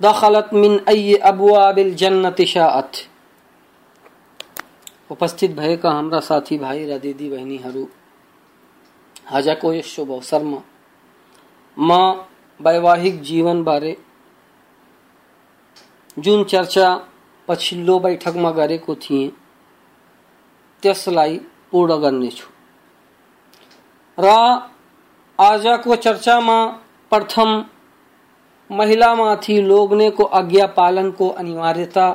दखलत मिन अय अबुआबिल जन्नत शाअत। उपस्थित भएका हाम्रा साथी भाइ र दिदी बहिनीहरू आजको यस शुभ अवसरमा म वैवाहिक जीवनबारे जुन चर्चा पछिल्लो बैठकमा गरेको थिएँ त्यसलाई पूर्ण गर्नेछु र आजको चर्चामा प्रथम महिलामाथि लोग्नेको आज्ञा पालनको अनिवार्यता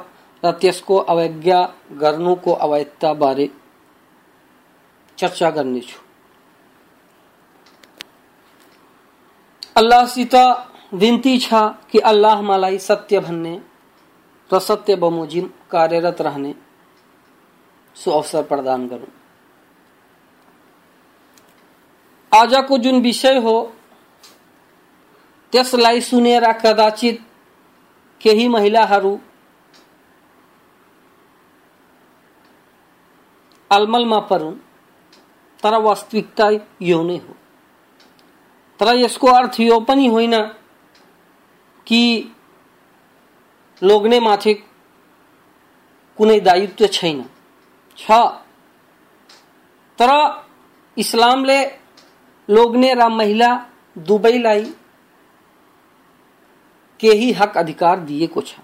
र त्यसको अवज्ञा अवैधता बारे चर्चा गर्नेछु अल्लाहसित विन्ती छ कि अल्लाह मलाई सत्य भन्ने र सत्य बमोजिम कार्यरत रहने, सो अवसर प्रदान गरौँ आजको जुन विषय हो त्यसलाई सुनेर कदाचित केही महिलाहरू अलमलमा परुन्, तर वास्तविकता यो नै हो। तर यसको अर्थ यो पनि होइन कि लोग्ने माथि कुनै दायित्व छैन। छ। तर इस्लामले लोग्ने र महिला दुवैलाई केही हक अधिकार दिएको छ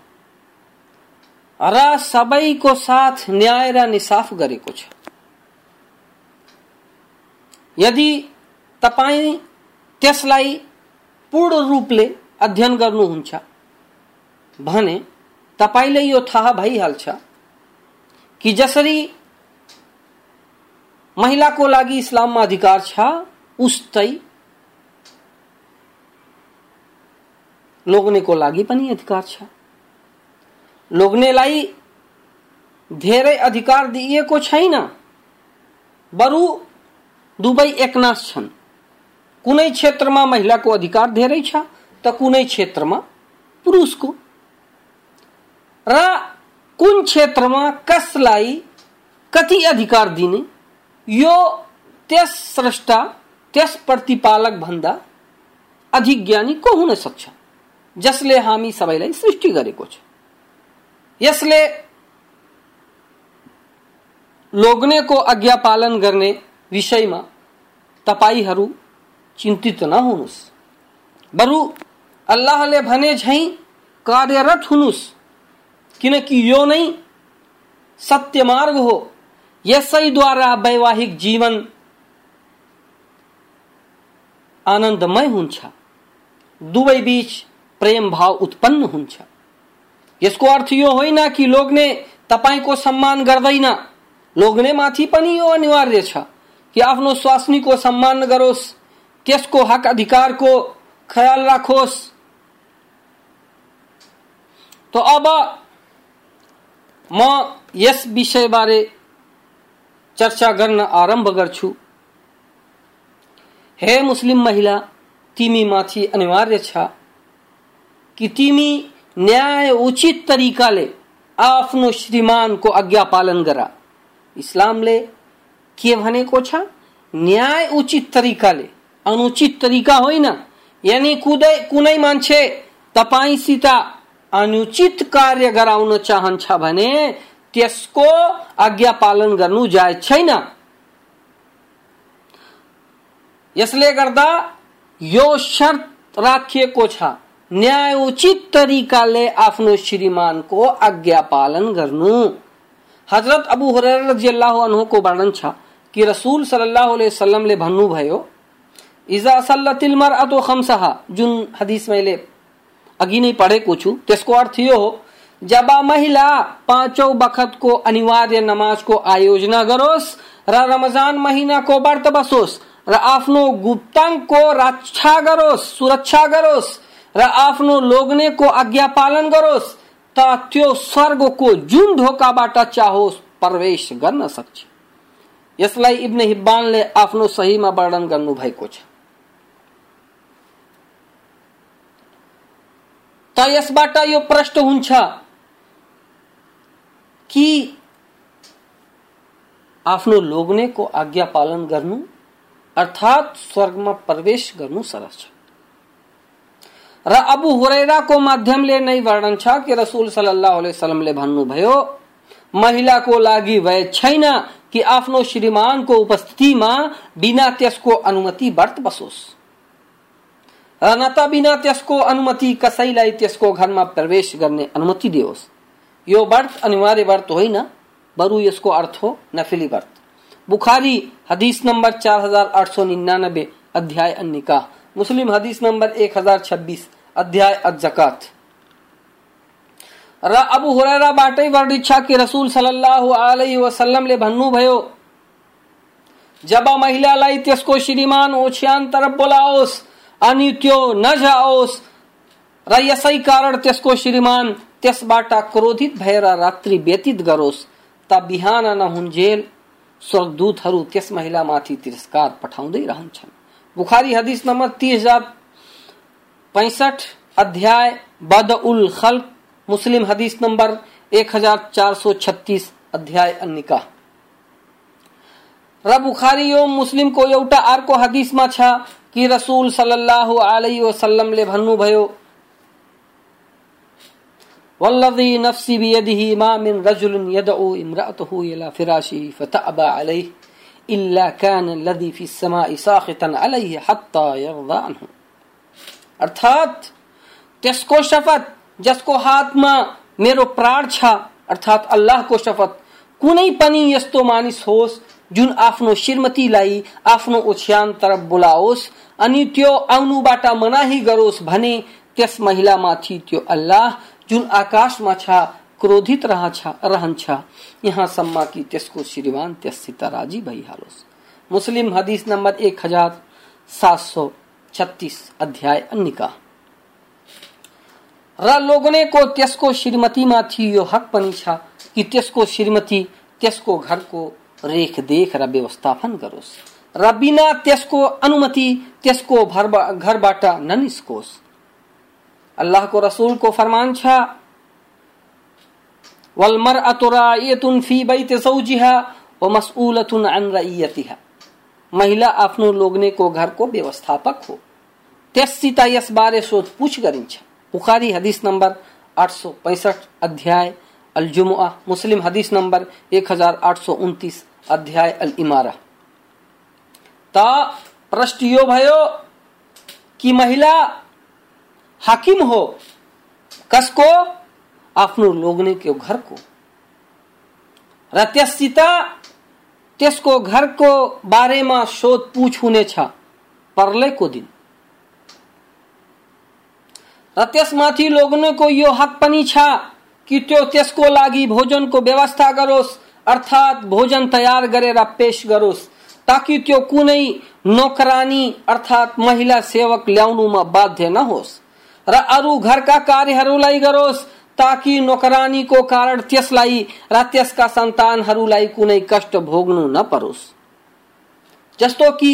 र सबैको साथ न्याय र निसाफ गरेको छ यदि तपाईँ त्यसलाई पूर्ण रूपले अध्ययन गर्नुहुन्छ भने तपाईँले यो थाहा भइहाल्छ कि जसरी महिलाको लागि इस्लाममा अधिकार छ, उस्तै लोग्नेको लागि पनि अधिकार छ। लोग्नेलाई धेरै अधिकार दिइएको छैन। बरु दुवै एकनाश छन्। कुनै क्षेत्रमा महिलाको अधिकार धेरै छ त कुनै क्षेत्रमा पुरुषको। र कुन क्षेत्रमा कसलाई कति अधिकार दिने, यो त्यस स्रष्टा, त्यस प्रतिपालक भन्दा अधिक ज्ञानी को हुन सक्छ। जसले हामी सबैलाई सृष्टि गरेको छ। यसले लोग्नेको आज्ञा पालन गर्ने विषयमा तपाईँहरू चिन्तित नहुनुहोस् बरु अल्लाहले भने झै कार्यरत हुनुहोस् किनकि यो नै सत्य मार्ग हो। यसैद्वारा वैवाहिक जीवन आनन्दमय हुन्छ। दुवै बीच प्रेम भाव उत्पन्न हुन्छ यसको अर्थ यो होइन कि लोग्ने तपाईँको सम्मान गर्दैन। लोग्ने माथि पनि यो अनिवार्य छ कि आफ्नो स्वास्नीको सम्मान गरोस्, त्यसको हक अधिकारको ख्याल राखोस्। तो अब म यस विषयबारे चर्चा गर्न आरंभ गर्छु। हे मुस्लिम महिला, तिमी माथि अनिवार्य छ कि तिमी न्याय उचित तरिकाले आफ्नो श्रीमानको आज्ञा पालन गर इस्लामले के भनेको छ? न्याय उचित तरिकाले अनुचित तरिका होइन यानि कुनै कुनै मान्छे तपाईँसित अनुचित कार्य गराउन चाहन्छ भने त्यसको आज्ञा पालन गर्नु जायज़ छैन। यसले गर्दा यो शर्त राखिएको छ। न्यायोचित तरिकाले आफ्नो श्रीमानको आज्ञा पालन गर्नु। हज़रत अबू हुरैरा रजियल्लाहु अन्हु को वर्णन छ कि रसूल सल्लल्लाहु अलैहि वसल्लमले भन्नुभयो, इजा सल्लतिल मरअतु खम्सहा जुन हदीस मैले अघि नै पढेको छु, त्यसको अर्थ यो हो, जब महिला पांचौं बखत को अनिवार्य नमाज़ को आयोजना गरोस् र रमज़ान महीना को व्रत बसोस् र आफ्नो गुप्तांग को रक्षा गरोस्, सुरक्षा गरोस् र आफ्नो लोग्नेको आज्ञा पालन गरोस् ता त्यो स्वर्ग को जुन ढोकाबाट चाहोस् प्रवेश गर्न सक्छ। यसलाई इब्न हिब्बानले आफ्नो सहीमा वर्णन गर्नुभएको छ। त यसबाट यो प्रश्न हुन्छ कि आफ्नो लोग्नेको आज्ञा पालन गर्नु अर्थात स्वर्गमा प्रवेश गर्नु सरल छ। र अबु हुरैराको माध्यमले नै वर्णन छ कि रसुल सल्लाह वसलमले भन्नुभयो महिलाको लागि भए छैन कि आफ्नो श्रीमानको उपस्थितिमा बिना त्यसको अनुमति व्रत बसोस्। र न त बिना त्यसको अनुमति कसैलाई त्यसको घरमा प्रवेश गर्ने अनुमति दियोस्। यो व्रत अनिवार्य व्रत होइन बरु यसको अर्थ हो नफिली व्रत बुखारी हदीस नंबर चार हज़ार आठ सौ निन्यानबे अध्याय अन्निका मुस्लिम हदीस नंबर एक हज़ार छब्बीस, अध्याय अजकात र अबु हुरैराबाटै वर्णित छ कि रसूल सल्लल्लाहु अलैहि वसल्लमले भन्नुभयो जब महिलालाई त्यसको श्रीमान ओछ्यान तरफ़ बोलाओस् अनि त्यो नजाओस् र यसै कारण त्यसको श्रीमान त्यसबाट क्रोधित भएर रात्रि व्यतीत गरोस्, त बिहान नहुन्जेल स्वर्गदूतहरू त्यस महिलामाथि तिरस्कार पठाउँदै रहन्छन्। बुखारी हदिस नम्बर तीस हज़ार पैंसठ, अध्याय बद उल खल मुस्लिम हदीस नंबर एक हज़ार चार सौ छत्तीस, अध्याय अन्निका र बुखारी यो मुस्लिमको एउटा अर्को हदिसमा छ कि रसूल सल्लल्लाहु अलैहि वसल्लमले भन्नुभयो वल्लजी नफ्सी बियदिही मा मिन रजुलिन यदउ इम्राअतहु इला फिराशी फतअबा अलैहि। इल्ला कान लदी फ़ी समाई साखितन अलैहि हत्ता यरदा अन्हु। अर्थात त्यसको शपथ जसको हातमा मेरो प्राण छ, अर्थात अल्लाहको शपथ कुनै पनि यस्तो मानिस होस्, जुन आफ्नो श्रीमतीलाई आफ्नो ओछ्यान तरफ़ बोलाओस्, अनि त्यो आउनुबाट मनाही गरोस् भने, त्यस महिलामाथि त्यो अल्लाह, जुन आकाशमा छ क्रोधित रहन्छ यहाँसम्म कि त्यसको श्रीमान त्यससित राज़ी भइहालोस् मुस्लिम हदिस नम्बर एक हज़ार सात सौ छत्तीस, अध्याय अन्निका। र लोग्नेको त्यसको श्रीमतीमाथि यो हक पनि छ कि त्यसको श्रीमती त्यसको घरको रेखदेख र व्यवस्थापन गरोस् र बिना त्यसको अनुमति त्यसको घरबाट ननिस्कोस् अल्लाहको रसुलको फरमान छ वलमरअतु राइयतुन फ़ी बैत ज़ौजिहा व मसऊलतुन अन रइयतिहा महिला व्यवस्थापक हो। त्यससित यसबारे अध्याय अल जुमुआ मुस्लिम हदीस नंबर एक हज़ार आठ सौ उन्तीस अध्याय अल इमारा प्रश्न यो भयो कि महिला हाकिम हो? कसको आफ्नो लोग्नेको घरको र त्यससित त्यसको घरको बारेमा सोधपुछ हुनेछ पर्लेको दिन। र त्यसमाथि लोग्नेको यो हक पनि छ कि त्यो त्यसको लागि भोजनको व्यवस्था गरोस्, अर्थात् भोजन तयार गरेर पेश गरोस्, ताकि त्यो कुनै नोकरानी, अर्थात् महिला सेवक ल्याउनुमा बाध्य नहोस्, र अरू घरका कार्यहरूलाई गरोस् ताकि नोकरानीको कारण त्यसलाई र त्यसका सन्तानहरूलाई कुनै कष्ट भोग्नु नपरोस्। जस्तो कि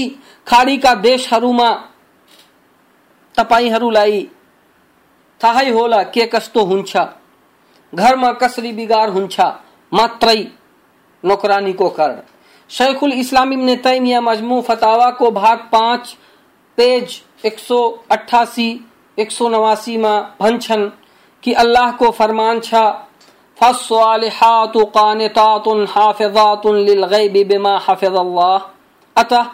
खाडीका देशहरूमा तपाईँहरूलाई थाहै होला के कस्तो हुन्छ, घरमा कसरी बिगार हुन्छ मात्रै नौकरानीको कारण। शेखुल इस्लाम इब्न तैमिया मजमू फतावा को भाग पाँच, पेज एक सौ अट्ठासी, एक सौ नवासी में भंछन कि अल्लाह को फरमान छ फस्वालिहातु कानितातुन हाफिजातुन लिलगैबि बिमा हफिजल्लाह। अतः,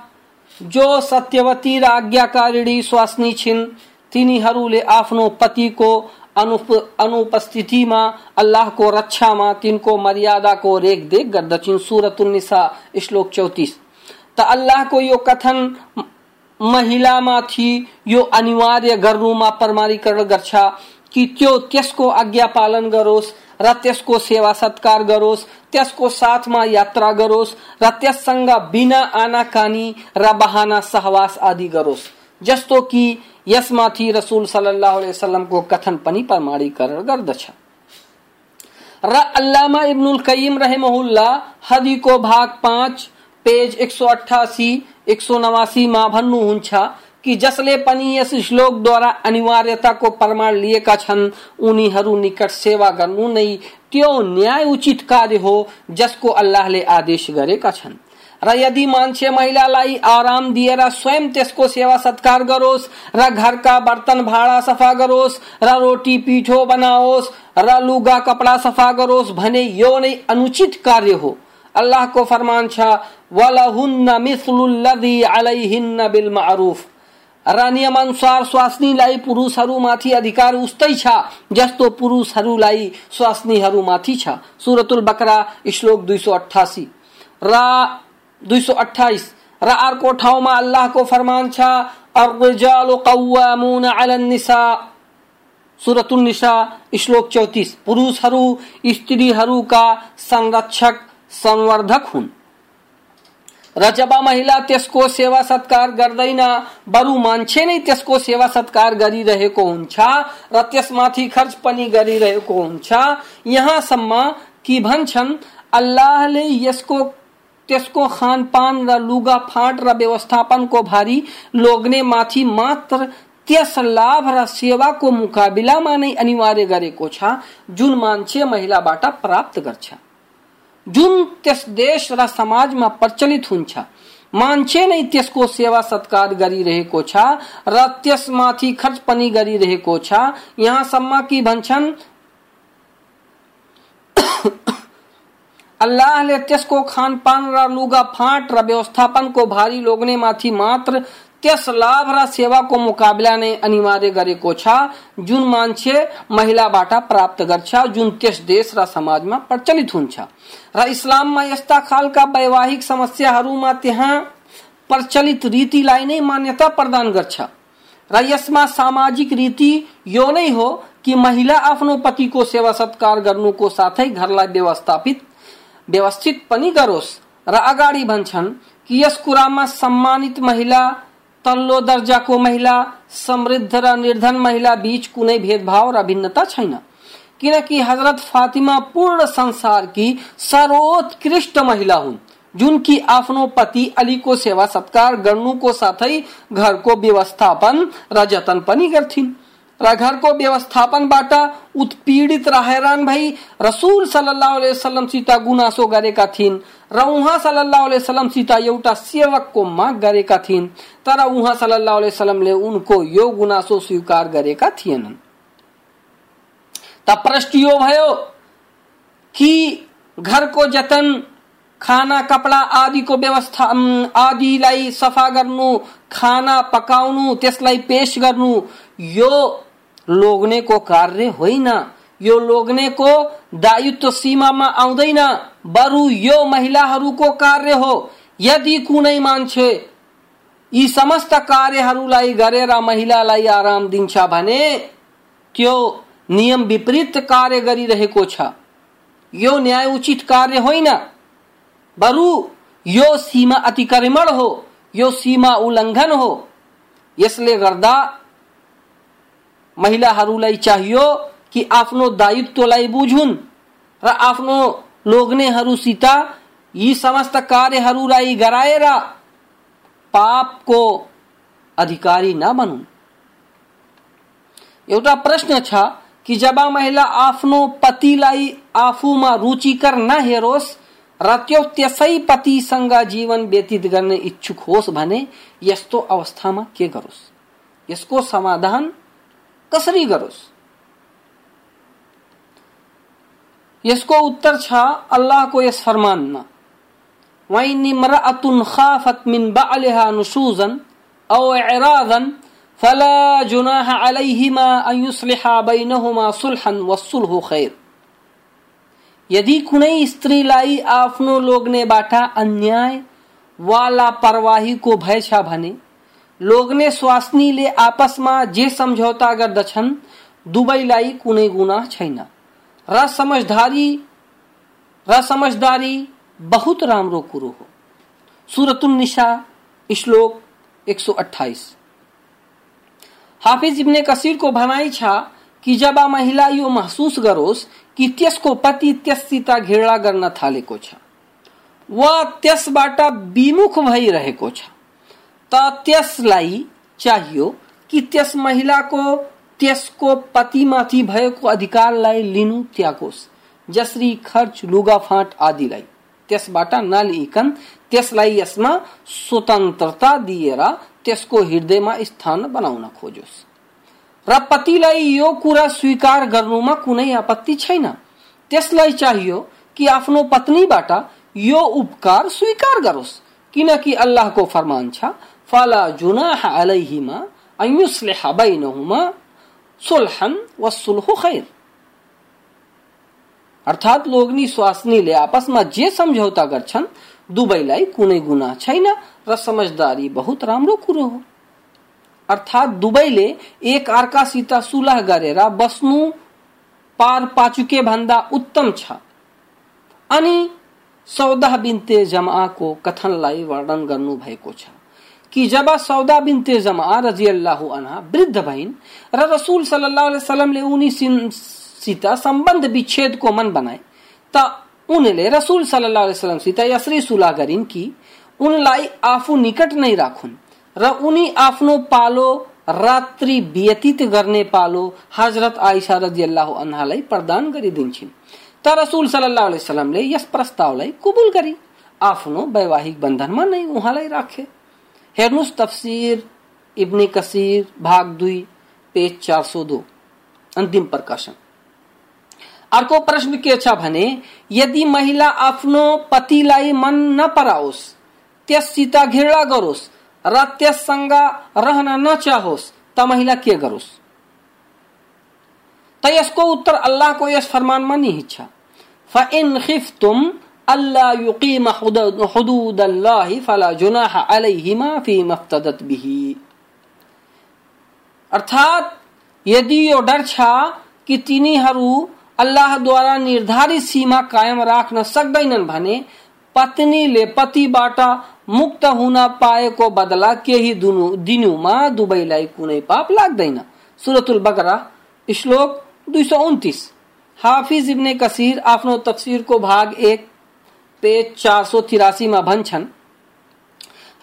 जो सत्यवती र आज्ञाकारिणी स्वास्नी छिन् तिनीहरूले आफ्नो पतिको अनुपस्थितिमा अल्लाहको रक्षामा तिनको मर्यादाको रेखदेख गर्दछिन् सुरतुन्निसा श्लोक चौतिस। त अल्लाहको यो कथन महिलामाथि यो अनिवार्य गर्नुमा प्रमाणीकरण गर्छ। कि त्यो त्यसको आज्ञा पालन गरोस् र त्यसको सेवा सत्कार गरोस्, त्यसको साथमा यात्रा गरोस् र त्यससँग बिना आनाकानी र बहाना सहवास आदि गरोस्। जस्तो कि यसमाथि रसुल सल्लाह को कथन पनि प्रमाणीकरण गर्दछ। र अल्लामा इब्नुल कयीम रहमहुल्ला हदी को भाग पाँच, पेज एक सौ अठासी एक सौ नवासी मा भन्नु हुन्छ कि जसले पनि यस अनिवार्यता को प्रमाण लिएका छन्, उनीहरू निकट सेवा गर्नु नै त्यो न्याय उचित कार्य हो जसको अल्लाहले आदेश गरेका छन्। र यदि मान्छे महिलालाई आराम दिएर स्वयं त्यसको सेवा सत्कार गरोस्, र घरका बर्तन भाँडा सफ़ा गरोस्, र रोटी पिठो बनाओस्, र लुगा कपडा सफ़ा गरोस् भने यो नै अनुचित कार्य हो। अल्लाहको फरमान छ, वलहुन्न मिस्लुल्लजी अलैहिन्न बिल मारूफ। स्वास्नीलाई पुरुषहरूमाथि अधिकार उस्तै छ, जस्तो पुरुषहरूलाई छ। सुरतुल बकरा, श्लोक दुई सौ अठासी र, दुई सौ अठाइस र अर्को ठाउँमा अल्लाहको फरमान छ, अर्रिजालु कव्वामुन अला निसा। सुरतुल श्लोक चौतिस। पुरुषहरू स्त्रीहरूका संरक्षक, संवर्धक हुन्। र जब महिला त्यसको सेवा सत्कार गर्दैन। बरु मान्छे नै त्यसको सेवा सत्कार गरिरहेको हुन्छ र त्यसमाथि खर्च पनि गरिरहेको हुन्छ। यहाँसम्म कि भन्छन्, अल्लाहले यसको, त्यसको खानपान र लुगा फाट र व्यवस्थापनको भारी लोग्ने माथि मात्र त्यस लाभ र सेवाको मुकाबिलामा नै अनिवार्य गरेको छ, जुन मान्छे महिलाबाट प्राप्त गर्छ जुन त्यस देश र समाजमा प्रचलित हुन्छ, मान्छे नै त्यसको सेवा सत्कार गरिरहेको छ र त्यसमाथि खर्च पनि गरिरहेको छ। यहाँसम्म कि भन्छन्, अल्लाहले त्यसको खानपान र लुगा फाट र व्यवस्थापनको भारी लोग्ने माथि मात्र त्यस लाभ र सेवाको मुकाबला नै अनिवार्य गरेको छ, जुन मान्छे महिलाबाट प्राप्त गर्छ, जुन त्यस देश र समाजमा प्रचलित हुन्छ। र इस्लाममा यस्ता खालका वैवाहिक समस्याहरूमा त्यहाँ प्रचलित रीतिलाई नै मान्यता प्रदान गर्छ। र यसमा सामाजिक रीति यो नै हो कि महिला आफ्नो पतिको सेवा सत्कार गर्नुको साथै घरलाई व्यवस्थापित, व्यवस्थित पनि गरोस्। र अगाडि भन्छन् कि यस कुरामा सम्मानित महिला तल्लो दर्जाको महिला, समृद्ध र निर्धन महिला बीच कुनै भेदभाव र भिन्नता छैन। किनकि हज़रत फातिमा पूर्ण संसारकी सर्वोत्कृष्ट महिला हुन् जुन कि आफ्नो पति अलीको सेवा सत्कार गर्नुको साथै घरको व्यवस्थापन र जतन पनि गर्थिन् र घरको व्यवस्थापनबाट उत्पीडित र हैरान भई रसुल सल्लाह गुनासो गरेका थिइन्। र उहाँ सल्लाह वसलमसित एउटा सेवकको माग गरेका थिइन्, तर उहाँ सल्लाह वसलमले उनको यो गुनासो स्वीकार गरेका थिएनन्। त प्रश्न यो भयो कि घरको जतन, खाना, कपडा आदिको व्यवस्था आदिलाई सफ़ा गर्नु, खाना पकाउनु, त्यसलाई पेश गर्नु, यो लोग्नेको कार्य होइन। यो लोग्नेको दायित्व सीमामा आउँदैन। बरु यो महिलाहरूको कार्य हो। यदि कुनै मान्छे यी समस्त कार्यहरूलाई गरेर महिलालाई आराम दिन्छ भने त्यो नियम विपरीत कार्य गरिरहेको छ। यो न्याय उचित कार्य होइन। बरु यो सीमा अतिक्रमण हो। यो सीमा उल्लङ्घन हो। यसले गर्दा महिलाहरूलाई चाहियो कि आफ्नो दायित्वलाई बुझुन् र आफ्नो लोग्नेहरूसित यी समस्त कार्यहरूलाई गराएर पापको अधिकारी नबनुन् एउटा प्रश्न छ कि जब महिला आफ्नो पतिलाई आफूमा रुचिकर नहेरोस् र त्यो त्यसै पतिसँग जीवन व्यतीत गर्ने इच्छुक होस् भने यस्तो अवस्थामा के गरोस्? यसको समाधान कसरी गरोस्? यसको उत्तर छ, अल्लाहको यस फरमानमा। वइन इम्राअतुन खाफत मिन बालिहा नुशूजन औ इरादन, फला जुनाह अलैहिमा अन युस्लिहा बैनहुमा सुल्हन वसुल्हु खैर। यदि कुनै स्त्रीलाई आफ्नो लोग्नेबाट अन्याय वा लापरवाहीको भय छ भने, लोग्ने स्वास्नीले आपसमा जे सम्झौता गर्दछन् दुवैलाई कुनै गुनाह छैन। र समझदारी र समझदारी बहुत राम्रो कुरो हो। सुरतुल निशा श्लोक 128 हाफिज इब्ने कसीर को भनाई छ कि जब आ महिला यो महसूस गरोस कि त्यसको पति त्यससित घेरा गर्न थालेको छ। वा त्यसबाट विमुख भइरहेको छ। त त्यसलाई चाहियो कि त्यस महिलाको त्यसको पतिमाथि भएको अधिकारलाई लिनु त्यागोस्। जसरी खर्च लुगाफाट आदिलाई। त्यसबाट नलिकन त्यसलाई यसमा स्वतन्त्रता दिएर त्यसको हृदयमा स्थान बनाउन खोजोस्। र पतिलाई यो कुरा स्वीकार गर्नुमा कुनै आपत्ति छैन। त्यसलाई चाहियो कि आफ्नो पत्नीबाट यो उपकार स्वीकार गरोस्। किनकि अल्लाहको फरमान छ फला जुनाह अलैहिमा अन युस्लिह बैनहुमा सुलहन व सुलह खैर। अर्थात लोग्नी स्वास्नीले आपसमा जे सम्झौता गर्छन् दुवैलाई कुनै गुना छैन र समझदारी बहुत राम्रो कुरो हो। अर्थात दुवैले एक अर्कासित सुलह गरेर बस्नु पार पाचुके भन्दा उत्तम छ। अनि सौदा बिन्ते जमाको कथनलाई वर्णन गर्नु भएको छ। कि जब सौदा बिन्ते जमा रज़ी अल्लाह वृद्ध र रसूल सल्लल्लाहु अलैहि वसल्लमले उनीसित सम्बन्ध विच्छेदको मन बनाए, त उनले रसूल सल्लल्लाहु अलैहि वसल्लमसित यसरी सुलह गरिन् कि उनलाई आफू निकट नै राखुन्। र उनी आफ्नो पालो रात्रि व्यतीत गर्ने पालो हज़रत आइसा रज़ी अल्लाह अन्हालाई प्रदान गरिदिन्छन्। त रसूल सल्लल्लाहु अलैहि वसल्लमले यस प्रस्तावलाई कबुल गरी आफ्नो वैवाहिक बन्धनमा नै उहाँलाई राखे। हेर्नुहोस् तफसिर, इब्ने कसीर, भाग दुई, पेज चार सौ दो। अन्तिम प्रकाशन। अर्को प्रश्न के छ भने, यदि महिला आफ्नो पतिलाई मन नपराओस् त्यससित घृणा गरोस् र त्यससँग रहन नचाहोस् त महिला के गरोस् त यसको उत्तर अल्लाहको यस फरमानमा निहित छ फइन खिफ्तुम अल्ला युकीम हुदूद अल्लाह फला जुनाह अलैहिमा फ़ी मफ्तदत बिही। अर्थात, यदि यो डर छ कि तिनीहरू अल्लाहद्वारा निर्धारित सीमा कायम राख्न सक्दैनन् भने, पत्नीले पतिबाट मुक्त हुन पाएको बदला केही दिनुमा दुवैलाई कुनै पाप लाग्दैन। सुरतुल बकरा श्लोक दुई सौ उन्तिस। हाफिज इब्ने कसीर आफ्नो तफसिरको भाग एक पेज चार सौ तिरासीमा भन्छन्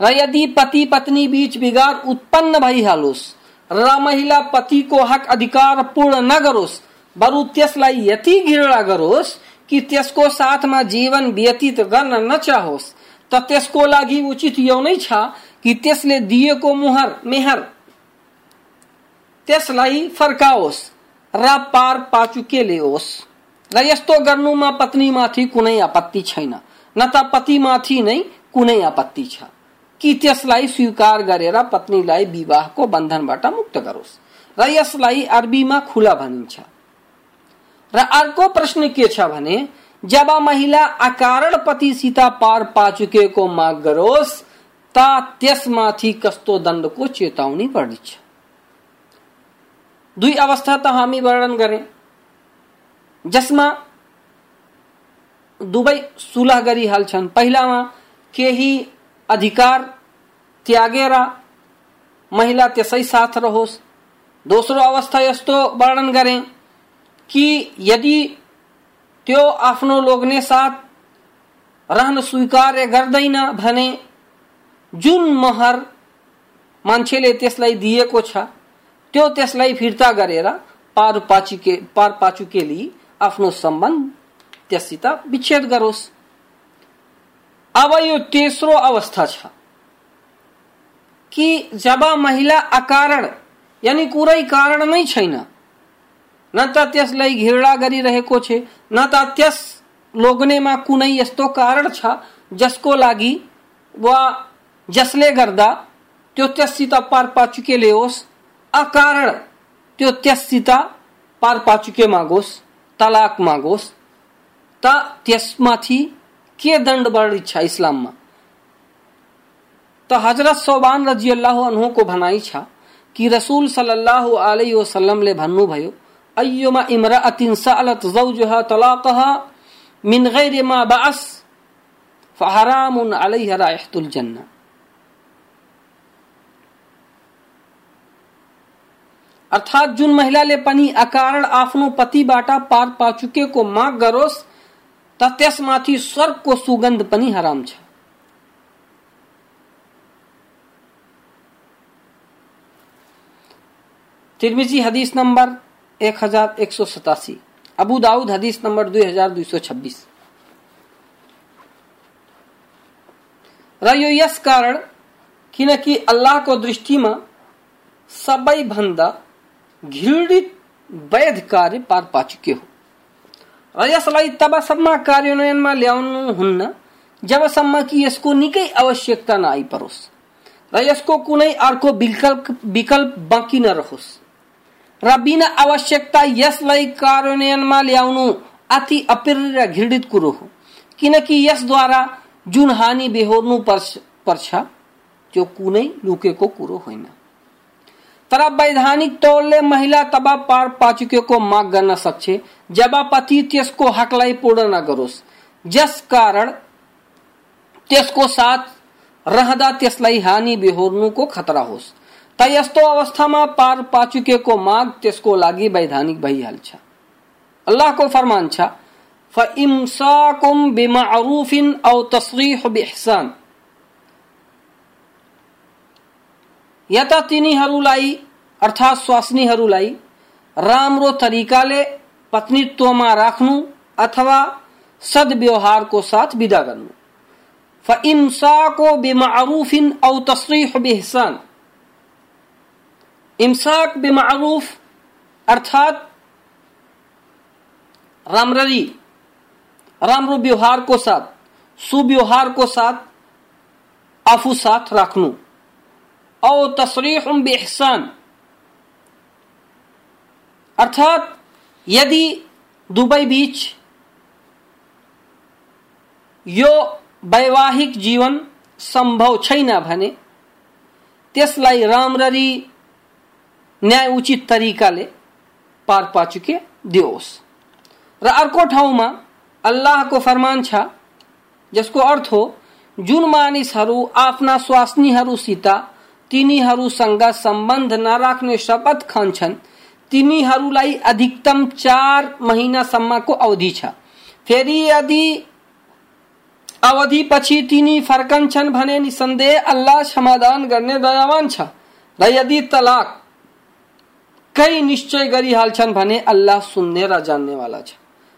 र यदि पति पत्नी बीच बिगार उत्पन्न भइहालोस् र महिला पतिको हक अधिकार पूर्ण नगरोस् बरु त्यसलाई यति घृणा गरोस् कि त्यसको साथमा जीवन व्यतीत गर्न नचाहोस् त त्यसको लागि उचित यो नै छ कि त्यसले दिएको मुहर, मेहर त्यसलाई फर्काओस्। र पार पाचुके ल्याओस् र यस्तो गर्नुमा पत्नीमाथि कुनै आपत्ति छैन। न त पतिमाथि नै कुनै आपत्ति छ। कि त्यसलाई स्वीकार गरेर पत्नीलाई विवाहको बन्धनबाट मुक्त गरोस्। र यसलाई अरबीमा खुला भनिन्छ। र अर्को प्रश्न के छ भने, जब महिला अकारण पतिसित पार पाचुकेको माग गरोस्, त त्यसमाथि कस्तो दण्डको चेतावनी पर्नेछ। दुई अवस्था त हामी वर्णन गरे। जसमा दुवै सुलह गरिहाल्छन् पहिलामा केही अधिकार त्यागेर महिला त्यसै साथ रहोस्। दोस्रो अवस्था यस्तो वर्णन गरे कि यदि त्यो आफ्नो लोग्ने साथ रहन स्वीकार्य गर्दैन भने जुन महर मान्छेले त्यसलाई दिएको छ, त्यो त्यसलाई फिर्ता गरेर पार पाचुके पार पाचुकेली आफ्नो सम्बन्ध, त्यससित विच्छेद गरोस्। अब यो तेस्रो अवस्था छ कि जब महिला अकारण, यानी कुरै कारण नै छैन, न त त्यसलाई घृणा गरिरहेको छ, न त त्यस लोग्नेमा कुनै यस्तो कारण छ, जसको लागि वा जसले गर्दा त्यो त्यससित पार पाचुके ल्याओस्। अकारण, त्यो त्यससित पार पाचुके मागोस्। तलाक मागोस्। त त्यसमाथि के दण्ड बढी छ इस्लाममा? त हज़रत सोबान रज़ी अल्लाह अनहुको भनाइ छ कि रसूल सल्लल्लाहु अलैहि वसल्लमले भन्नुभयो, अय्युमा इमराअतिन सअलत ज़ौजहा तलाक़हा मिन गैर मा बअस फहरामुन अलैहा राइहतुल जन्नह अर्थात जुन महिलाले पनि अकारण आफ्नो पतिबाट पार पा चुकेको माग गरोस् त त्यसमाथि स्वर्गको सुगन्ध पनि हराम छ। तिरमिजी हदीस नंबर एक हज़ार एक सौ सतासी, अबू दाऊद हदीस नंबर दुई हज़ार दुई सौ छब्बीस। र यो यस कारण किनकि अल्लाहको दृष्टिमा सबैभन्दा घृणित वैध कार्य पार पाचुके हो र यसलाई तबसम्म कार्यान्वयनमा ल्याउनुहुन्न जबसम्म कि यसको निकै आवश्यकता नआइपरोस् र यसको कुनै अर्को विकल्प विकल्प बाँकी नरहोस्। र बिना आवश्यकता यसलाई कार्यान्वयनमा ल्याउनु अति अप्रिय र घृणित कुरो हो। किनकि यसद्वारा जुन हानि बेहोर्नु पर्छ, त्यो कुनै लुकेको कुरो होइन। तर वैधानिक तौरले महिला तब पार पाचुकेको माग गर्न सक्छ जब पति त्यसको हकलाई पूर्ण नगरोस् जस कारण त्यसको साथ रहँदा त्यसलाई हानि बेहोर्नुको खतरा होस्। त यस्तो अवस्थामा पार पाचुकेको माग त्यसको लागि वैधानिक भइहाल्छ अल्लाहको फरमान छ, फइम्साकुम बिमारूफिन औ तस्रीह बिहसान। यता तिनीहरूलाई अर्थात् स्वास्नीहरूलाई राम्रो तरिकाले पत्नीत्वमा राख्नु अथवा सद्व्यवहारको साथ विदा गर्नु। फइम्साको बिमारूफिन औ तस्रीह बिहसान। इम्साक बिमारूफ, अर्थात राम्ररी, राम्रो व्यवहारको साथ, सुव्यवहारको साथ आफू साथ राख्नु। औ तस्रीह बेहसान अर्थात, यदि दुबई बीच यो वैवाहिक जीवन सम्भव छैन भने, त्यसलाई राम्ररी न्याय उचित तरिकाले पार पाचुके दियोस्। र अर्को ठाउँमा अल्लाहको फरमान छ, जसको अर्थ हो, जुन मानिसहरू आफ्ना स्वास्नीहरूसित तिनीहरूसँग सम्बन्ध नराख्ने शपथ खान्छन्। तिनीहरूलाई अधिकतम चार महिनासम्मको अवधि छ। फेरि यदि अवधिपछि तिनी फर्कन्छन् भने निसन्देह अल्लाह समाधान गर्ने दयावान छ। र यदि तलाक कई निश्चय गरिहाल्छन् भने अल्लाह सुन्ने र जान्नेवाला छ।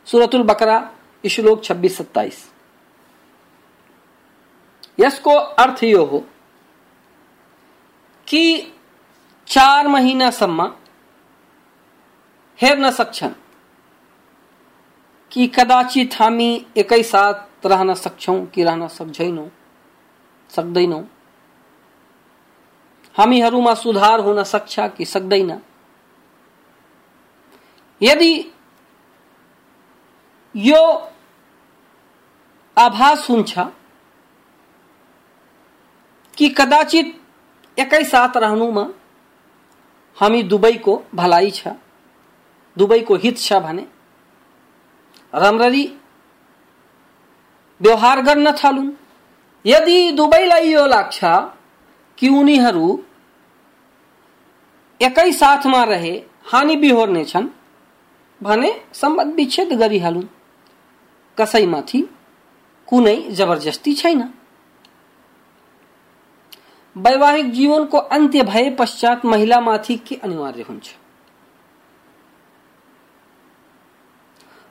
सुरतुल बकरा श्लोक छब्बीस सत्ताईस यसको अर्थ यो हो कि चार महिनासम्म हेर्न सक्छन् कि कदाचित हामी एकैसाथ रहन सक्छौँ कि रहन सक्छैनौँ सक्दैनौँ। हामीहरूमा सुधार हुन सक्छ कि सक्दैन। यदि यो आभास हुन्छ कि कदाचित एकैसाथ रहनुमा हामी दुवैको भलाइ छ दुवैको हित छ भने राम्ररी व्यवहार गर्न थालुन्। यदि दुवैलाई यो लाग्छ कि उनीहरू एकै साथमा रहे, हानि बिहोर्नेछन् भने सम्बन्ध विच्छेद गरिहालुन्। कसैमाथि कुनै जबरजस्ती छैन। वैवाहिक जीवनको अन्त्य भए पश्चात महिलामाथि के अनिवार्य हुन्छ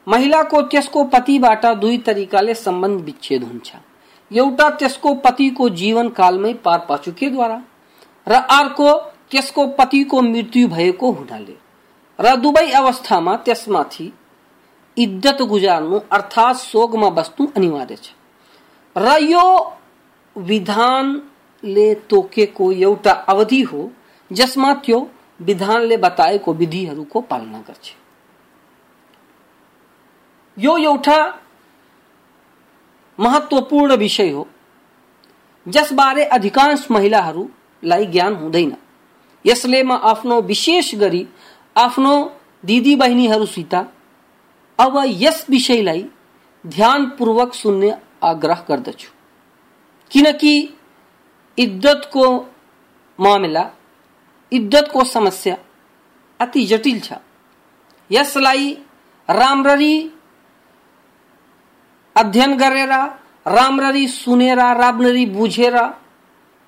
महिलाको त्यसको पतिबाट दुई तरिकाले सम्बन्ध विच्छेद हुन्छ एउटा त्यसको जीवन कालमै पार पाचुकेद्वारा र अर्को त्यसको पतिको मृत्यु भएको हुनाले। र दुवै अवस्थामा त्यसमाथि इद्दत गुजार्नु अर्थात् शोकमा बस्नु अनिवार्य छ। र यो विधानले तोकेको एउटा अवधि हो जसमा त्यो विधानले बताएको विधिहरूको पालना गर्छ यो एउटा महत्वपूर्ण विषय हो जसबारे अधिकांश महिलाहरूलाई ज्ञान हुँदैन। यसले म आफ्नो विशेष गरी आफ्नो दिदी बहिनीहरूसित अब यस विषयलाई ध्यानपूर्वक सुन्ने आग्रह गर्दछु। किनकि इद्दतको मामला, इद्दत को समस्या अति जटिल यसलाई राम्ररी अध्ययन गरेर, राम्ररी सुनेर राम्ररी बुझेर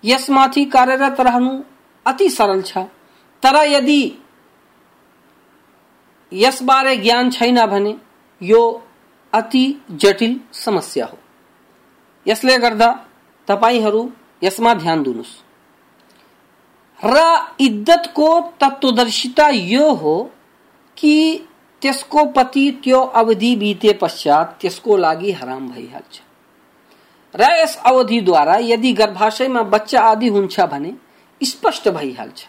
यसमाथि कार्यरत रहनु अति सरल छ। तर यदि यसबारे ज्ञान छैन भने यो अति जटिल समस्या हो। यसले गर्दा तपाईँहरू यसमा ध्यान दिनुहोस् र इद्दतको तत्वदर्शिता यो हो कि त्यसको पति त्यो अवधि बिते पश्चात त्यसको लागि हराम भइहाल्छ। र यस अवधिद्वारा यदि गर्भाशयमा बच्चा आदि हुन्छ भने स्पष्ट भइहाल्छ,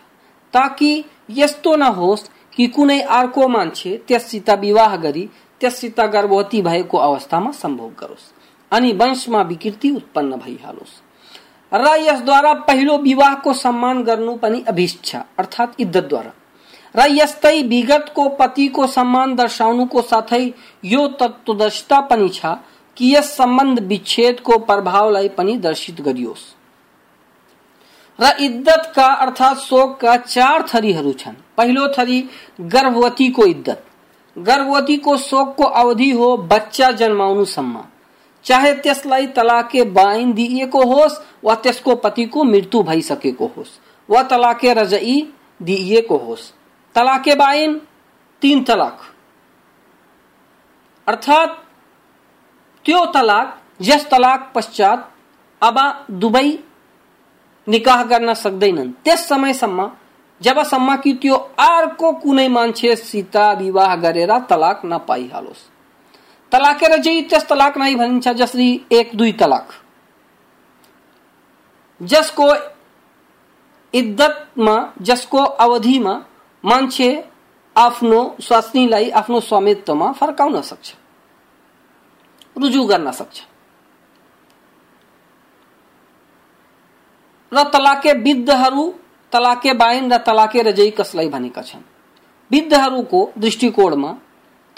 ताकि यस्तो नहोस् कि कुनै अर्को मान्छे त्यससित विवाह गरी त्यससित गर्भवती भएको अवस्थामा सम्भोग गरोस् अनि वंशमा विकृति उत्पन्न भइहालोस्। र यसद्वारा पहिलो विवाहको सम्मान गर्नु पनि अभिष्ट छ, अर्थात् इद्दतद्वारा र यस्तै विगतको पतिको सम्मान दर्शाउनुको साथै यो तत्वदर्शिता पनि छ कि यस सम्बन्ध विच्छेदको प्रभावलाई पनि दर्शित गरियोस्। र इद्दतका अर्थात् शोकका चार थरीहरू छन्। पहिलो थरी गर्भवतीको इद्दत। गर्भवतीको शोकको अवधि हो बच्चा जन्माउनुसम्म। चाहे त्यसलाई तलाके बाइन दिइएको होस् वा त्यसको पतिको मृत्यु भइसकेको होस्, वा तलाके रजई दिइएको होस्। तलाके बाइन तीन तलाक। अर्थात् त्यो तलाक जस तलाक पश्चात अब दुबई निकाह गर्न सक्दैनन्। त्यस समयसम्म, जबसम्म कि त्यो अर्को कुनै मान्छेसित विवाह गरेर तलाक नपाइहालोस्। तलाकेर चाहिँ त्यस तलाक नै भनिन्छ जसरी एक, दुई तलाक। जसको इद्दतमा, जसको अवधिमा मान्छे आफ्नो स्वास्नीलाई, आफ्नो स्वामित्वमा फर्काउन सक्छ। रुजु गर्न सक्छ। र तलाके विद्धहरू, तलाके बाइन र तलाके रजई कसलाई भनेका छन्? विद्धहरूको दृष्टिकोणमा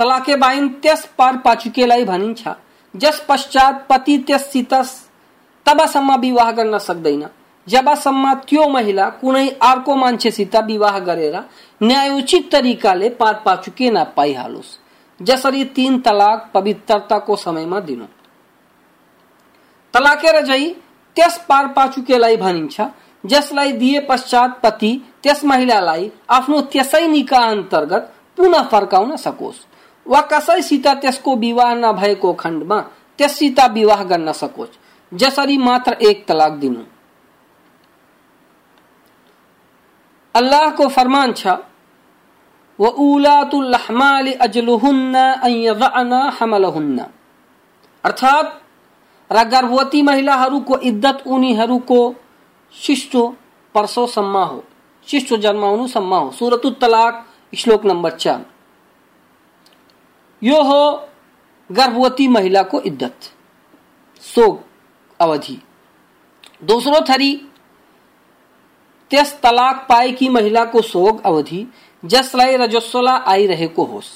तलाके बाइन त्यस पार पाचुकेलाई भनिन्छ जस पश्चात पति त्यससित तबसम्म विवाह गर्न सक्दैन। जबसम्म त्यो महिला कुनै अर्को मान्छेसित विवाह गरेर न्यायोचित तरिकाले पार पाचुके नपाइहालोस् जसरी तीन तलाक पवित्रताको समयमा दिनु। तलाके रजई त्यस पार पाचुकेलाई भनिन्छ जसलाई दिए पश्चात पति त्यस महिलालाई आफ्नो त्यसै निकाह अंतर्गत पुनः फर्काउन सकोस्। वा कसैसित त्यसको विवाह नभएको खण्डमा त्यससित विवाह गर्न सकोस् जसरी मात्र एक तलाक दिनु। अल्लाहको फरमान छ, व उलातुल अहमाल अजलुहुन्न अन यदअन हमलहुन्न। अर्थात र गर्भवती इद्दत शिशु पर्सोसम्म हो शिशु जन्माउनुसम्म हो। सुरत तलाक, श्लोक नंबर चार। यो हो गर्भवती महिलाको इद्दत, सोग अवधि। दोस्रो थरी, त्यस तलाक पाएकी महिलाको सोग अवधि जसलाई रजस्वला आइरहेको होस्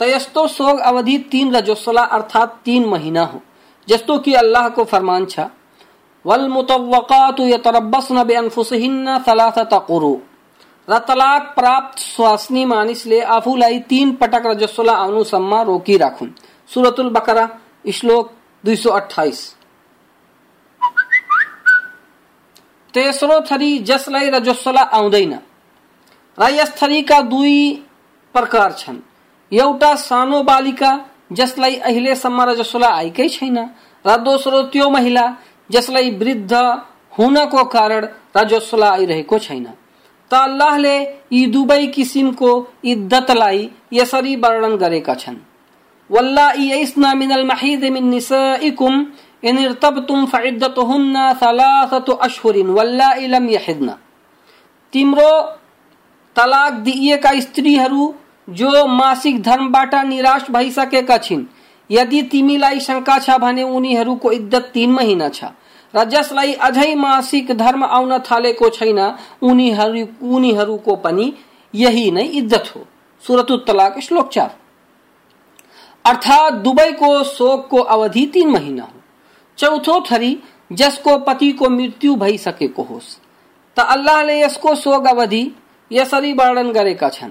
त यस्तो सोग अवधि तीन रजस्वला अर्थात तीन महीना हो, जस्तो कि अल्लाह को फरमान छा, वल मुतव्वकातु यतरब्बस्न बिअनफुसिहिन्न थलाथत कुरु। तलाक प्राप्त स्वास्नी मानिसले आफूलाई तीन पटक रजस्वला आउनुसम्म रोकिराखुन् सुरतुल बकरा, श्लोक दुई सौ अठाइस तेस्रो थरी, जसलाई रजस्वला आउँदैन। र यस थरीका दुई प्रकार छन्। एउटा सानो बालिका, जसलाई अहिलेसम्म रजस्वला आएकै छैन। र दोस्रो त्यो महिला, जसलाई वृद्ध हुनको कारण रजस्वला आइरहेको छैन। त अल्लाहले यी दुवै किसिमको इद्दतलाई यसरी वर्णन गरेका छन्। वल्लाइ यस्ना मिनल महिद मिन निसाइकुम, इन इर्तबतुम फइद्दतुहुन्न थलाथतु अशहुरिन वल्लाइ लम यहिदन। तिम्रो तलाक दिइएका स्त्रीहरू जो मासिक धर्मबाट निराश भइसकेका छिन्, यदि तिमीलाई शङ्का छ भने इद्दत तीन महिना छ। र जसलाई अझै मासिक धर्म आउन थालेको छैन। उनीहरू उनीहरूको पनि यही नै इद्दत हो। सुरत तलाक, श्लोक चार। अर्थात दुबईको शोकको अवधि तीन महिना हो। चौथो थरी, जसको पतिको मृत्यु भइसकेको होस्। त अल्लाहले यसको शोक अवधि यसरी वर्णन गरेका छन्।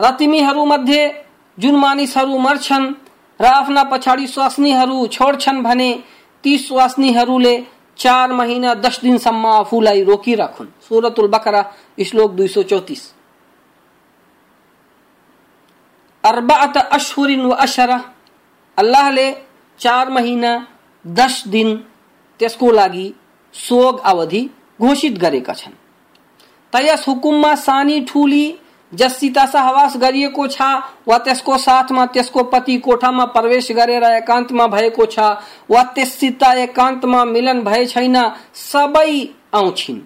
र तिमीहरूमध्ये जुन मानिसहरू मर्छन् र आफ्ना पछाडि स्वास्नीहरू छोड्छन् भने ती स्वास्नीहरूले चार महिना दस दिनसम्म आफूलाई रोकिराखुन् सुरतुल बकरा श्लोक दुई सौ चौतिस अर्बात अश्हुरिन व अशरा अल्लाहले चार महिना, दस दिन, त्यसको लागि सोग अवधि घोषित गरेका छन्। त यस हुकुममा सानी ठुली जससित सहवास गरिएको छ वा त्यसको साथमा, त्यसको पति कोठामा प्रवेश गरेर एकान्तमा भएको छ वा त्यससित एकान्तमा मिलन भए छैन, सबै आउँछिन्।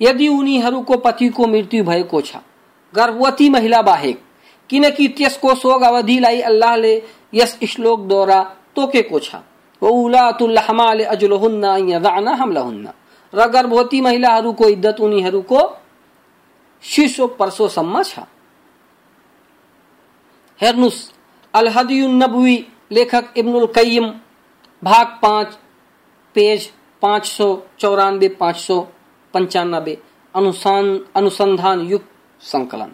यदि उनीहरूको पतिको मृत्यु भएको छ, गर्भवती महिला बाहेक, किनकि त्यसको सोग अवधिलाई अल्लाहले यस श्लोकद्वारा तोकेको छ र गर्भवती महिलाहरूको इद्दत उनीहरूको शीर्षो पर्सोसम्म छ। हेर्नुस् अल नबवी लेखक इब्नुल कय्यम भाग पाँच, पेज पाँच सौ चौरानबे, पाँच सौ पंचानबे, अनुसान, अनुसंधान युक्त संकलन।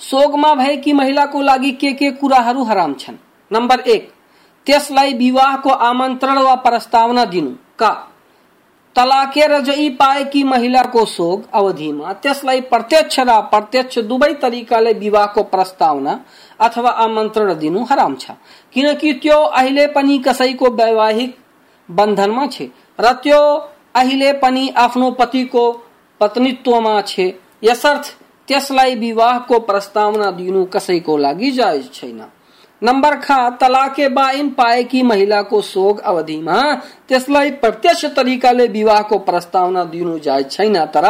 सोगमा भएकी महिलाको लागि के के कुराहरू हराम छन्? नम्बर एक, त्यसलाई विवाहको आमन्त्रण वा प्रस्तावना दिनु। का? तलाकेर जई पाएकी महिलाको सोग अवधिमा त्यसलाई प्रत्यक्ष र अप्रत्यक्ष दुवै तरिकाले विवाहको प्रस्तावना अथवा आमन्त्रण दिनु हराम छ। किनकि त्यो अहिले पनि कसैको वैवाहिक बन्धनमा छ र त्यो अहिले पनि आफ्नो पतिको पत्नीत्वमा छ। यसर्थ, त्यसलाई विवाहको प्रस्तावना दिनु कसैको लागि जायज़ छैन। नंबर खा, तलाके बाइन पाएकी महिलाको सोग अवधिमा त्यसलाई प्रत्यक्ष तरिकाले विवाहको प्रस्तावना दिनु जायज़ छैन, तर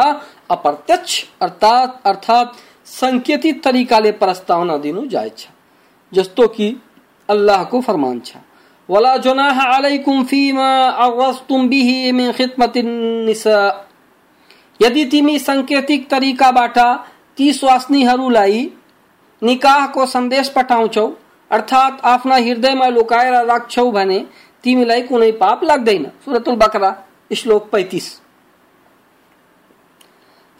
अप्रत्यक्ष अर्थात अर्थात संकेतित तरिकाले प्रस्तावना दिनु जायज़ छ। जस्तो कि अल्लाहको फरमान छ, वला जुनाह अलैकुम फीमा अगस्तुम बिही मिन खिदमतिन निसा। यदि तिमी संकेतिक तरिकाबाट ती स्वास्नीहरूलाई निकाहको संदेश पठाउँछौ अर्थात आफ्ना हृदयमा लुकाएर राख्छौ भने तिमीलाई कुनै पाप लाग्दैन। सुरतुल बकरा, श्लोक पैतिस।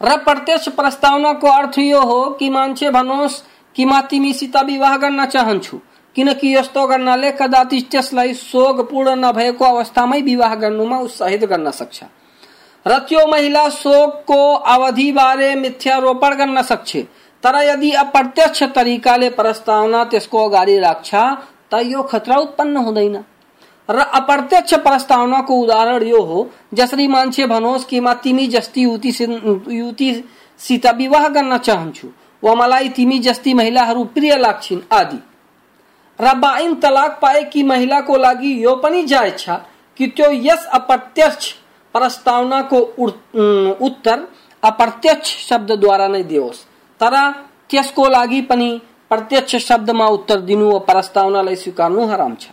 र प्रत्यक्ष प्रस्तावनाको अर्थ यो हो कि मान्छे भनोस् कि म तिमीसित विवाह गर्न चाहन्छु, किनकि यस्तो गर्नाले कदाचित त्यसलाई शोकपूर्ण नभएको अवस्थामै विवाह गर्नुमा उत्साहित गर्न सक्छ। र त्यो महिला शोकको अवधिबारे मिथ्यारोपण गर्न सक्छ। तर यदि अप्रत्यक्ष तरिकाले प्रस्तावना त्यसको अगाडि राख्छ त यो खतरा उत्पन्न हुँदैन। र अप्रत्यक्ष प्रस्तावनाको उदाहरण यो हो, जसरी मान्छे भनोस् कि म तिमी जस्ती युति युतिसित विवाह गर्न चाहन्छु, वा मलाई तिमी जस्ती महिलाहरू प्रिय लाग्छिन् आदि। र बाइन तलाक पाएकी महिलाको लागि यो पनि जायज़ छ कि त्यो यस अप्रत्यक्ष प्रस्तावनाको उत्तर अप्रत्यक्ष शब्दद्वारा नै दियोस् तर त्यसको लागि पनि, प्रत्यक्ष शब्दमा उत्तर दिनु वा प्रस्तावनालाई स्वीकार्नु हराम छ।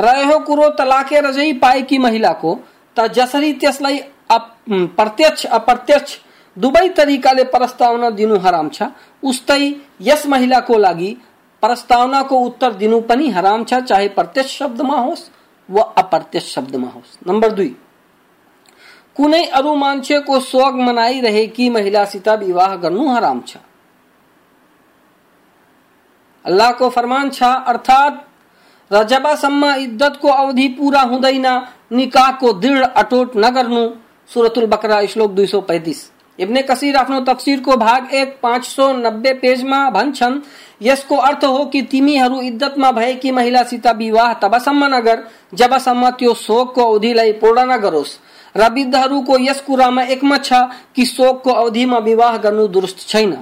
रहेको कुरो तलाके रजै पाएकी महिलाको त जसरी त्यसलाई प्रत्यक्ष, अप्रत्यक्ष दुवै तरिकाले प्रस्तावना दिनु हराम छ। उस्तै यस महिलाको लागि प्रस्तावनाको उत्तर दिनु पनि हराम छ, चाहे प्रत्यक्ष शब्दमा होस् वा अप्रत्यक्ष शब्दमा होस्। नम्बर दुई। कुनै अरू मान्छेको स्वग मनाइरहेकी महिलासित विवाह गर्नु हराम छ। अल्लाह को फरमान छ, अर्थात र जबसम्म इद्दतको अवधि पूरा हुँदैन निकाहको दृढ अटोट नगर्नु सुरतुल बकरा, श्लोक दुई सौ पैंतिस। इब्ने कसीर आफ्नो तफसिरको भाग एक, पाँच सौ नब्बे पेजमा भन्छन्, यसको अर्थ हो कि तिमीहरू इद्दतमा भएकी महिलासित विवाह तबसम्म नगर जबसम्म त्यो शोकको अवधिलाई पूर्ण नगरोस् र वृद्धहरूको यस कुरामा एकमत छ कि शोकको अवधिमा विवाह गर्नु दुरुस्त छैन।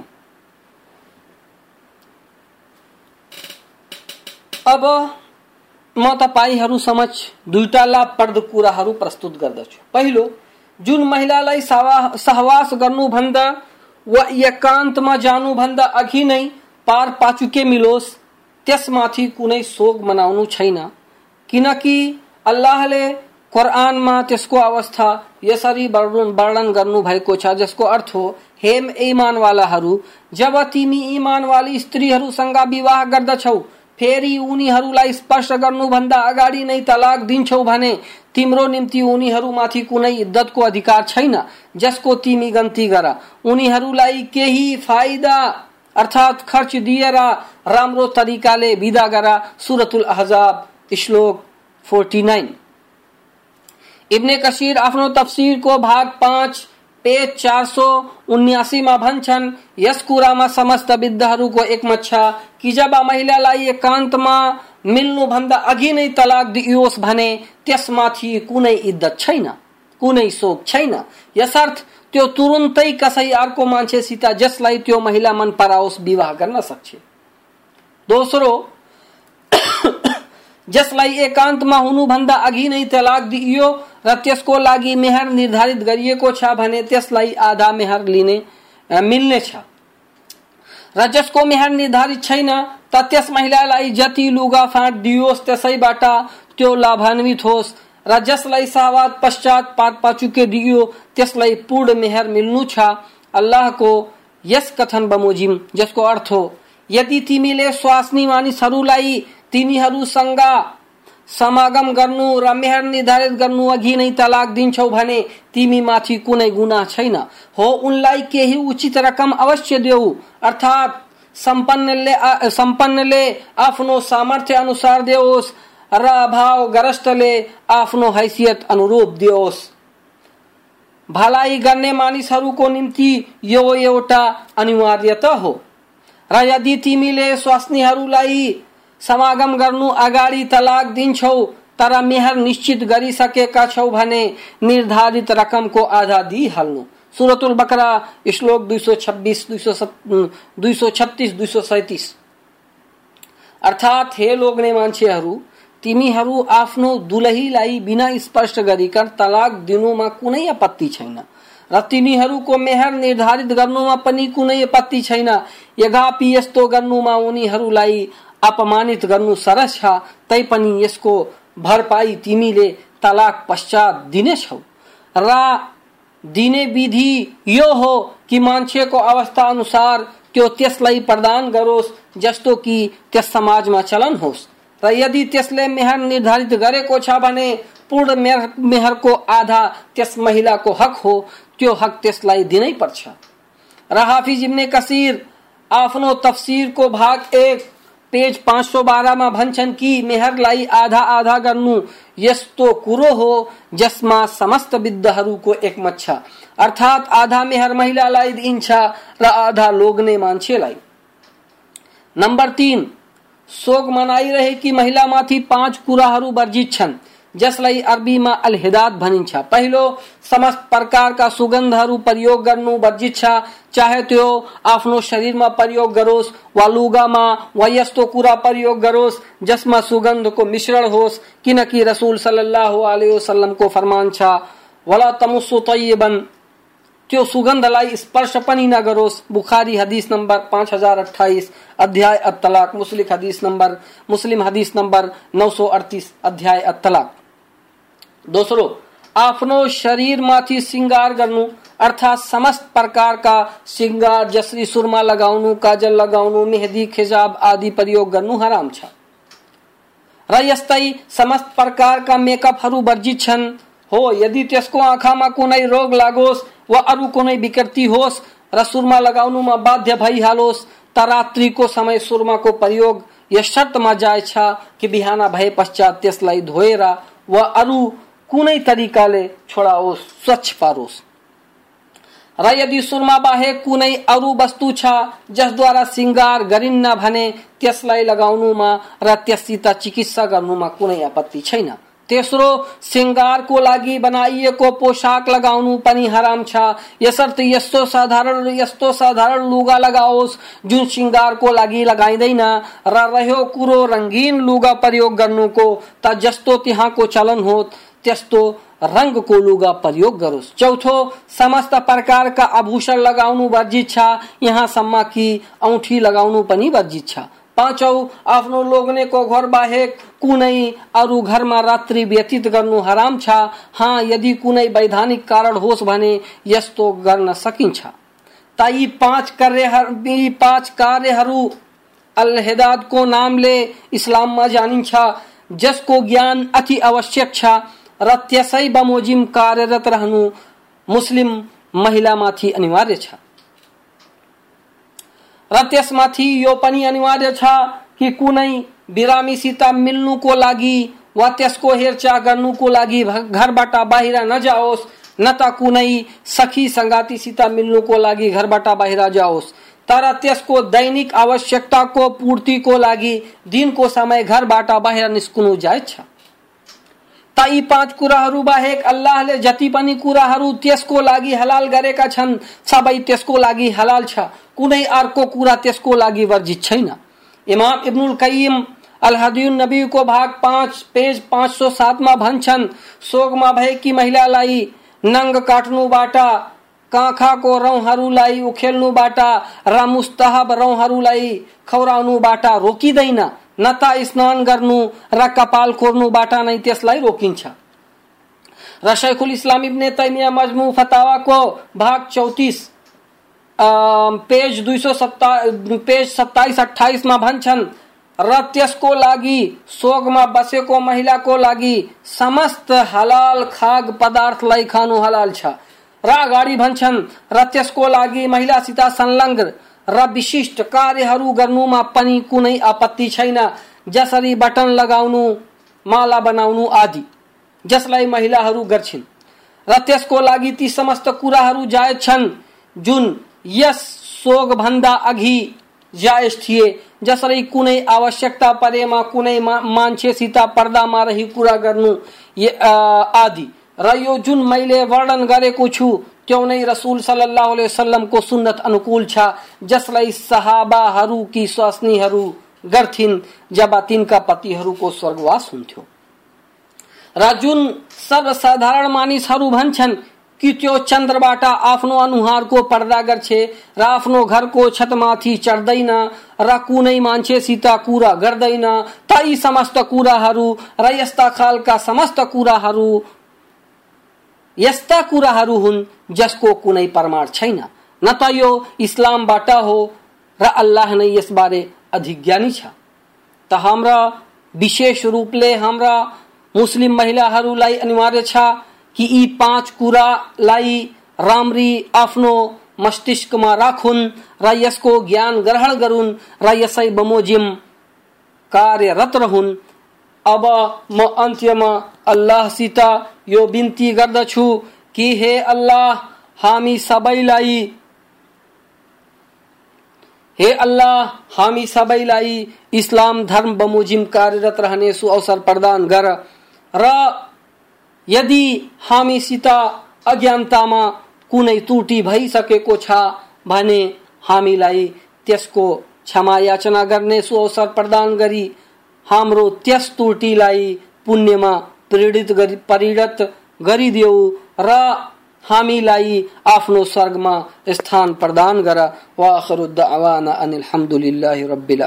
अब म तपाईँहरू समक्ष दुईटा लाभप्रद कुराहरू प्रस्तुत गर्दछु। पहिलो, जुन महिलालाई सहवास गर्नुभन्दा वा एकान्तमा जानुभन्दा अघि नै पार पाचुके मिलोस्, त्यसमाथि कुनै शोक मनाउनु छैन। किनकि अल्लाहले कुरानमा त्यसको अवस्था यसरी वर्णन गर्नु भएको छ, जसको अर्थ हो, हेम इमानवालाहरू जब तिमी इमानवाली स्त्रीहरूसँग विवाह गर्दछौ फेरि उनीहरूलाई स्पर्श गर्नुभन्दा अगाडि नै तलाक दिन्छौ भने तिम्रो निम्ति उनीहरूमाथि कुनै इद्दतको अधिकार छैन, जसको तिमी गन्ती गर। उनीहरूलाई केही फाइदा अर्थात खर्च दिएर राम्रो तरिकाले विदा गर। सुरतुल अहजाब, श्लोक 49 इब्ने कसीर आफ्नो तफसिरको भाग पाँच उन्यासी में भन्छन् यस कुरामा समस्त विद्धहरूको एकमत छ कि जब महिलालाई एकान्तमा मिल्नुभन्दा अघि नै तलाक दिइयोस् भने त्यसमाथि कुनै इद्दत छैन, कुनै शोक छैन। यसर्थ, त्यो तुरुन्तै कसै अर्को मान्छेसित जसलाई त्यो महिला मन पराओस् विवाह गर्न सक्छ। दोस्रो, जसलाई एकान्तमा हुनुभन्दा अघि नै तलाक दिइयो र त्यसको लागि मेहर निर्धारित गरिएको छ भने त्यसलाई आधा मेहर लिने मिल्ने छ। र जसको मेहर निर्धारित छैन त त्यस महिलालाई जति लुगा फाँट दियोस् त्यसैबाट त्यो लाभान्वित होस्। र जसलाई सावाद पश्चात पात पाचुके दियो त्यसलाई पूर्ण मेहर मिल्नु छ। अल्लाहको यस कथन बमोजिम, जसको अर्थ हो, यदि तिमीले स्वास्नी मानिसहरूलाई तिमीहरूसँग समागम गर्नु र मेहर निर्धारित गर्नु, अघि नै तलाक दिन्छौ भने तिमी माथि कुनै गुना छैन। हो, उनलाई केही उचित रकम अवश्य देऊ। अर्थात् सम्पन्नले सम्पन्नले आफ्नो सामर्थ्य अनुसार देओस् र अभावग्रस्तले आफ्नो हैसियत अनुरूप दियोस् भलाइ गर्ने मानिसहरूको निम्ति यो एउटा अनिवार्यता हो। र यदि तिमीले स्वास्नीहरूलाई समागम गर्नु अगाडि तलाक दिन्छौ, तर मेहर निश्चित गरिसकेका छौ भने निर्धारित रकमको आधा दिइहाल्नु। सुरतुल बकरा, श्लोक दुई सौ छब्बिस, दुई सौ दुई सौ छत्तिस, दुई सौ सैतिस। अर्थात्, हे लोग्ने मान्छेहरू, तिमीहरू आफ्नो दुलहीलाई बिना स्पष्ट गरिकन तलाक दिनुमा कुनै आपत्ति छैन र तिनीहरूको मेहर निर्धारित गर्नुमा पनि कुनै आपत्ति छैन। यद्यपि यस्तो गर्नुमा उनीहरूलाई अपमानित गर्नु सरस छ, तैपनि यसको भरपाई तिमीले तलाक पश्चात दिनेछौ। र दिने विधि यो हो कि मान्छेको अवस्था अनुसार त्यो त्यसलाई प्रदान गरोस्, जस्तो कि त्यस समाजमा चलन होस्। र यदि त्यसले मेहर निर्धारित गरेको छ भने पूर्ण मेहरको आधा त्यस महिलाको हक हो, त्यो हक त्यसलाई दिनै पर्छ। र हाफिज इब्ने कसीर आफ्नो तफसिरको भाग एक पेज पाँच सौ बाह्रमा की मेहर लाई आधा आधा गर्नु यस्तो कुरो हो जसमा समस्त विद्धहरूको एक मच्छा। अर्थात् आधा मेहर महिलालाई दिइन्छ र आधा लोग्ने मान्छेलाई नम्बर तीन, शोक मनाइरहेकी महिलामाथि पाँच कुराहरू वर्जित छन्। जसलाई अरबीमा अलहिदात भनिन्छ। पहिलो, समस्त प्रकारका सुगन्धहरू प्रयोग गर्नु वर्जित छ। चाहे त्यो आफ्नो शरीरमा प्रयोग गरोस्, वा लुगामा, वा यस्तो कुरा प्रयोग गरोस्, जसमा सुगन्धको मिश्रण होस्, किनकि रसुल सल्लाह वसल्लमको फरमान छ, वला तमुसु तय्यबन त्यो सुगन्धलाई स्पर्श पनि नगरोस्। बुखारी हदीस नम्बर पाँच हज़ार अठाइस अध्याय अतलाक मुस्लिम हदीस नम्बर, मुस्लिम हदीस नम्बर नौ सौ अडतिस, अध्याय अतलाक दोस्रो आफ्नो शरीरमाथि श्रृङ्गार गर्नु अर्थात् समस्त प्रकारका श्रृङ्गार जसरी सुरमा लगाउनु काजल लगाउनु मेहदी, खिजाब आदि प्रयोग गर्नु हराम छ। र यस्तै समस्त प्रकारका मेकअपहरू वर्जित छन्। हो, यदि त्यसको आँखामा कुनै रोग लागोस् वा अरू कुनै विकृति होस्, र सुरमा लगाउनुमा बाध्य भइहालोस्, त रात्रिको समय सुरमाको प्रयोग यस शर्तमा जायज़ छ कि बिहान भए पश्चात त्यसलाई धोएर वा अरू कुनै तरिकाले छोडाओस्, स्वच्छ पारोस्। र यदि सुरमा बाहेक कुनै अरू वस्तु छ, जसद्वारा सिङ्गार गरिन्न भने, त्यसलाई लगाउनुमा र त्यससित चिकित्सा गर्नुमा कुनै आपत्ति छैन। तेस्रो सिङ्गारको लागि बनाइएको पोसाक लगाउनु पनि हराम छ। यसर्थ यस्तो साधारण यस्तो साधारण लुगा लगाओस्, जुन सिङ्गारको लागि लगाइँदैन र रह्यो कुरो रङ्गीन लुगा प्रयोग गर्नुको त जस्तो त्यहाँको चलन हो त्यस्तो रङको लुगा प्रयोग गरोस्। चौथो, समस्त प्रकारका आभूषण लगाउनु वर्जित छ। यहाँसम्म कि औठी लगाउनु पनि वर्जित छ। पाँचौ, आफ्नो लोग्नेको घर बाहेक कुनै अरू घरमा रात्रि व्यतीत गर्नु हराम छ। हाँ यदि कुनै वैधानिक कारण होस् भने यस्तो गर्न सकिन्छ। त यी पाँच कार्यहरू यी पाँच कार्यहरू अलहिदात को नाम ले इस्लाम में जानी छा जसको ज्ञान अति आवश्यक छा। र त्यसै बमोजिम कार्यरत रहनु मुस्लिम महिला माथि अनिवार्य छ। र त्यसमाथि यो पनि अनिवार्य छ कि कुनै बिरामीसित मिल्नुको लागि वा त्यसको हेरचाह गर्नुको लागि घरबाट बाहिर नजाओस्, न त कुनै सखी सङ्गातीसित मिल्नुको लागि घरबाट बाहिर जाओस्। तर त्यसको दैनिक आवश्यकताको पूर्तिको लागि दिनको समय घरबाट बाहिर निस्कनु जायज़ छ। त यी पाँच कुराहरू बाहेक अल्लाहले जति पनि कुराहरू त्यसको लागि हलाल गरेका छन्, सबै त्यसको लागि हलाल छ। कुनै अर्को कुरा त्यसको लागि वर्जित छैन। इमाम इब्नुल कयीम अल हदीन नबी को भाग पाँच, पेज पाँच सौ सात में भन्छन्, सोगमा भएकी महिलालाई नङ्ग काट्नुबाट काँखाको रौँहरूलाई उखेल्नुबाट र मुस्तहब रौँहरूलाई खौराउनुबाट रोकिँदैन। न त स्नान गर्नु र कपाल कोर्नुबाट नै त्यसलाई रोकिन्छ। र शैखुल इस्लाम इब्ने तैमिया मजमु फतावाको भाग चौतिस पेज दुई सौ सत्ता, पेज सत्ताइस अठाइसमा भन्छन्, र त्यसको लागि, सोगमा बसेको महिलाको लागि समस्त हलाल खाग पदार्थलाई खानु हलाल छ। र अगाडि भन्छन्, र त्यसको लागि महिलासित संलग्न र विशिष्ट कार्यहरू गर्नुमा पनि कुनै आपत्ति छैन। जसरी बटन लगाउनु, माला बनाउनु आदि, जसलाई महिलाहरू गर्छिन्। र त्यसको लागि ती समस्त कुराहरू जायज़ छन्, जुन यस सोग भन्दा अघि जायज़ थिए, जसरी कुनै आवश्यकता परेमा कुनै मान्छेसित पर्दामा रही कुरा गर्नु आदि। र यो जुन मैले वर्णन गरेको छु त्यो नै रसुल सल्लाह वसल्लमको सुन्नत अनुकूल छ? जसलाई सहाबाहरूकी स्वास्नीहरू गर्थिन् जब तिनका पतिहरूको स्वर्गवास हुन्थ्यो। र जुन सर्वसाधारण मानिसहरू भन्छन्, कि त्यो चन्द्रबाट आफ्नो अनुहारको पर्दा गर्छ र आफ्नो घरको छतमाथि चढ्दैन, र कुनै मान्छेसित कुरा गर्दैन, त यी समस्त कुराहरू, र यस्ता खालका समस्त कुराहरू यस्ता कुराहरू हुन् जसको कुनै प्रमाण छैन। न त यो इस्लामबाट हो र अल्लाह नै यसबारे अधिज्ञानी छ। त हाम्रा विशेष रूपले हाम्रा मुस्लिम महिलाहरूलाई अनिवार्य छ कि यी पाँच कुरालाई राम्री आफ्नो मस्तिष्कमा राखुन् र यसको ज्ञान ग्रहण गरून् र यसै बमोजिम कार्यरत रहन्। अब म अन्त्यमा अल्लाहसित यो बिन्ती गर्दछु कि हे अल्लाह, हामी सबैलाई, हे अल्लाह, हामी सबैलाई इस्लाम धर्म बमोजिम कार्यरत रहने सु अवसर प्रदान गर। र यदि हामीसित अज्ञानतामा कुनै त्रुटि भइसकेको छ भने हामीलाई त्यसको क्षमा याचना गर्ने सु अवसर प्रदान गरी हाम्रो त्यस त्रुटिलाई पुण्यमा प्रेरित गरी परिणत गरिदेऊ र हामीलाई आफ्नो स्वर्गमा स्थान प्रदान गर। वा अनिल हमदुलिल्लाहि रब्बिल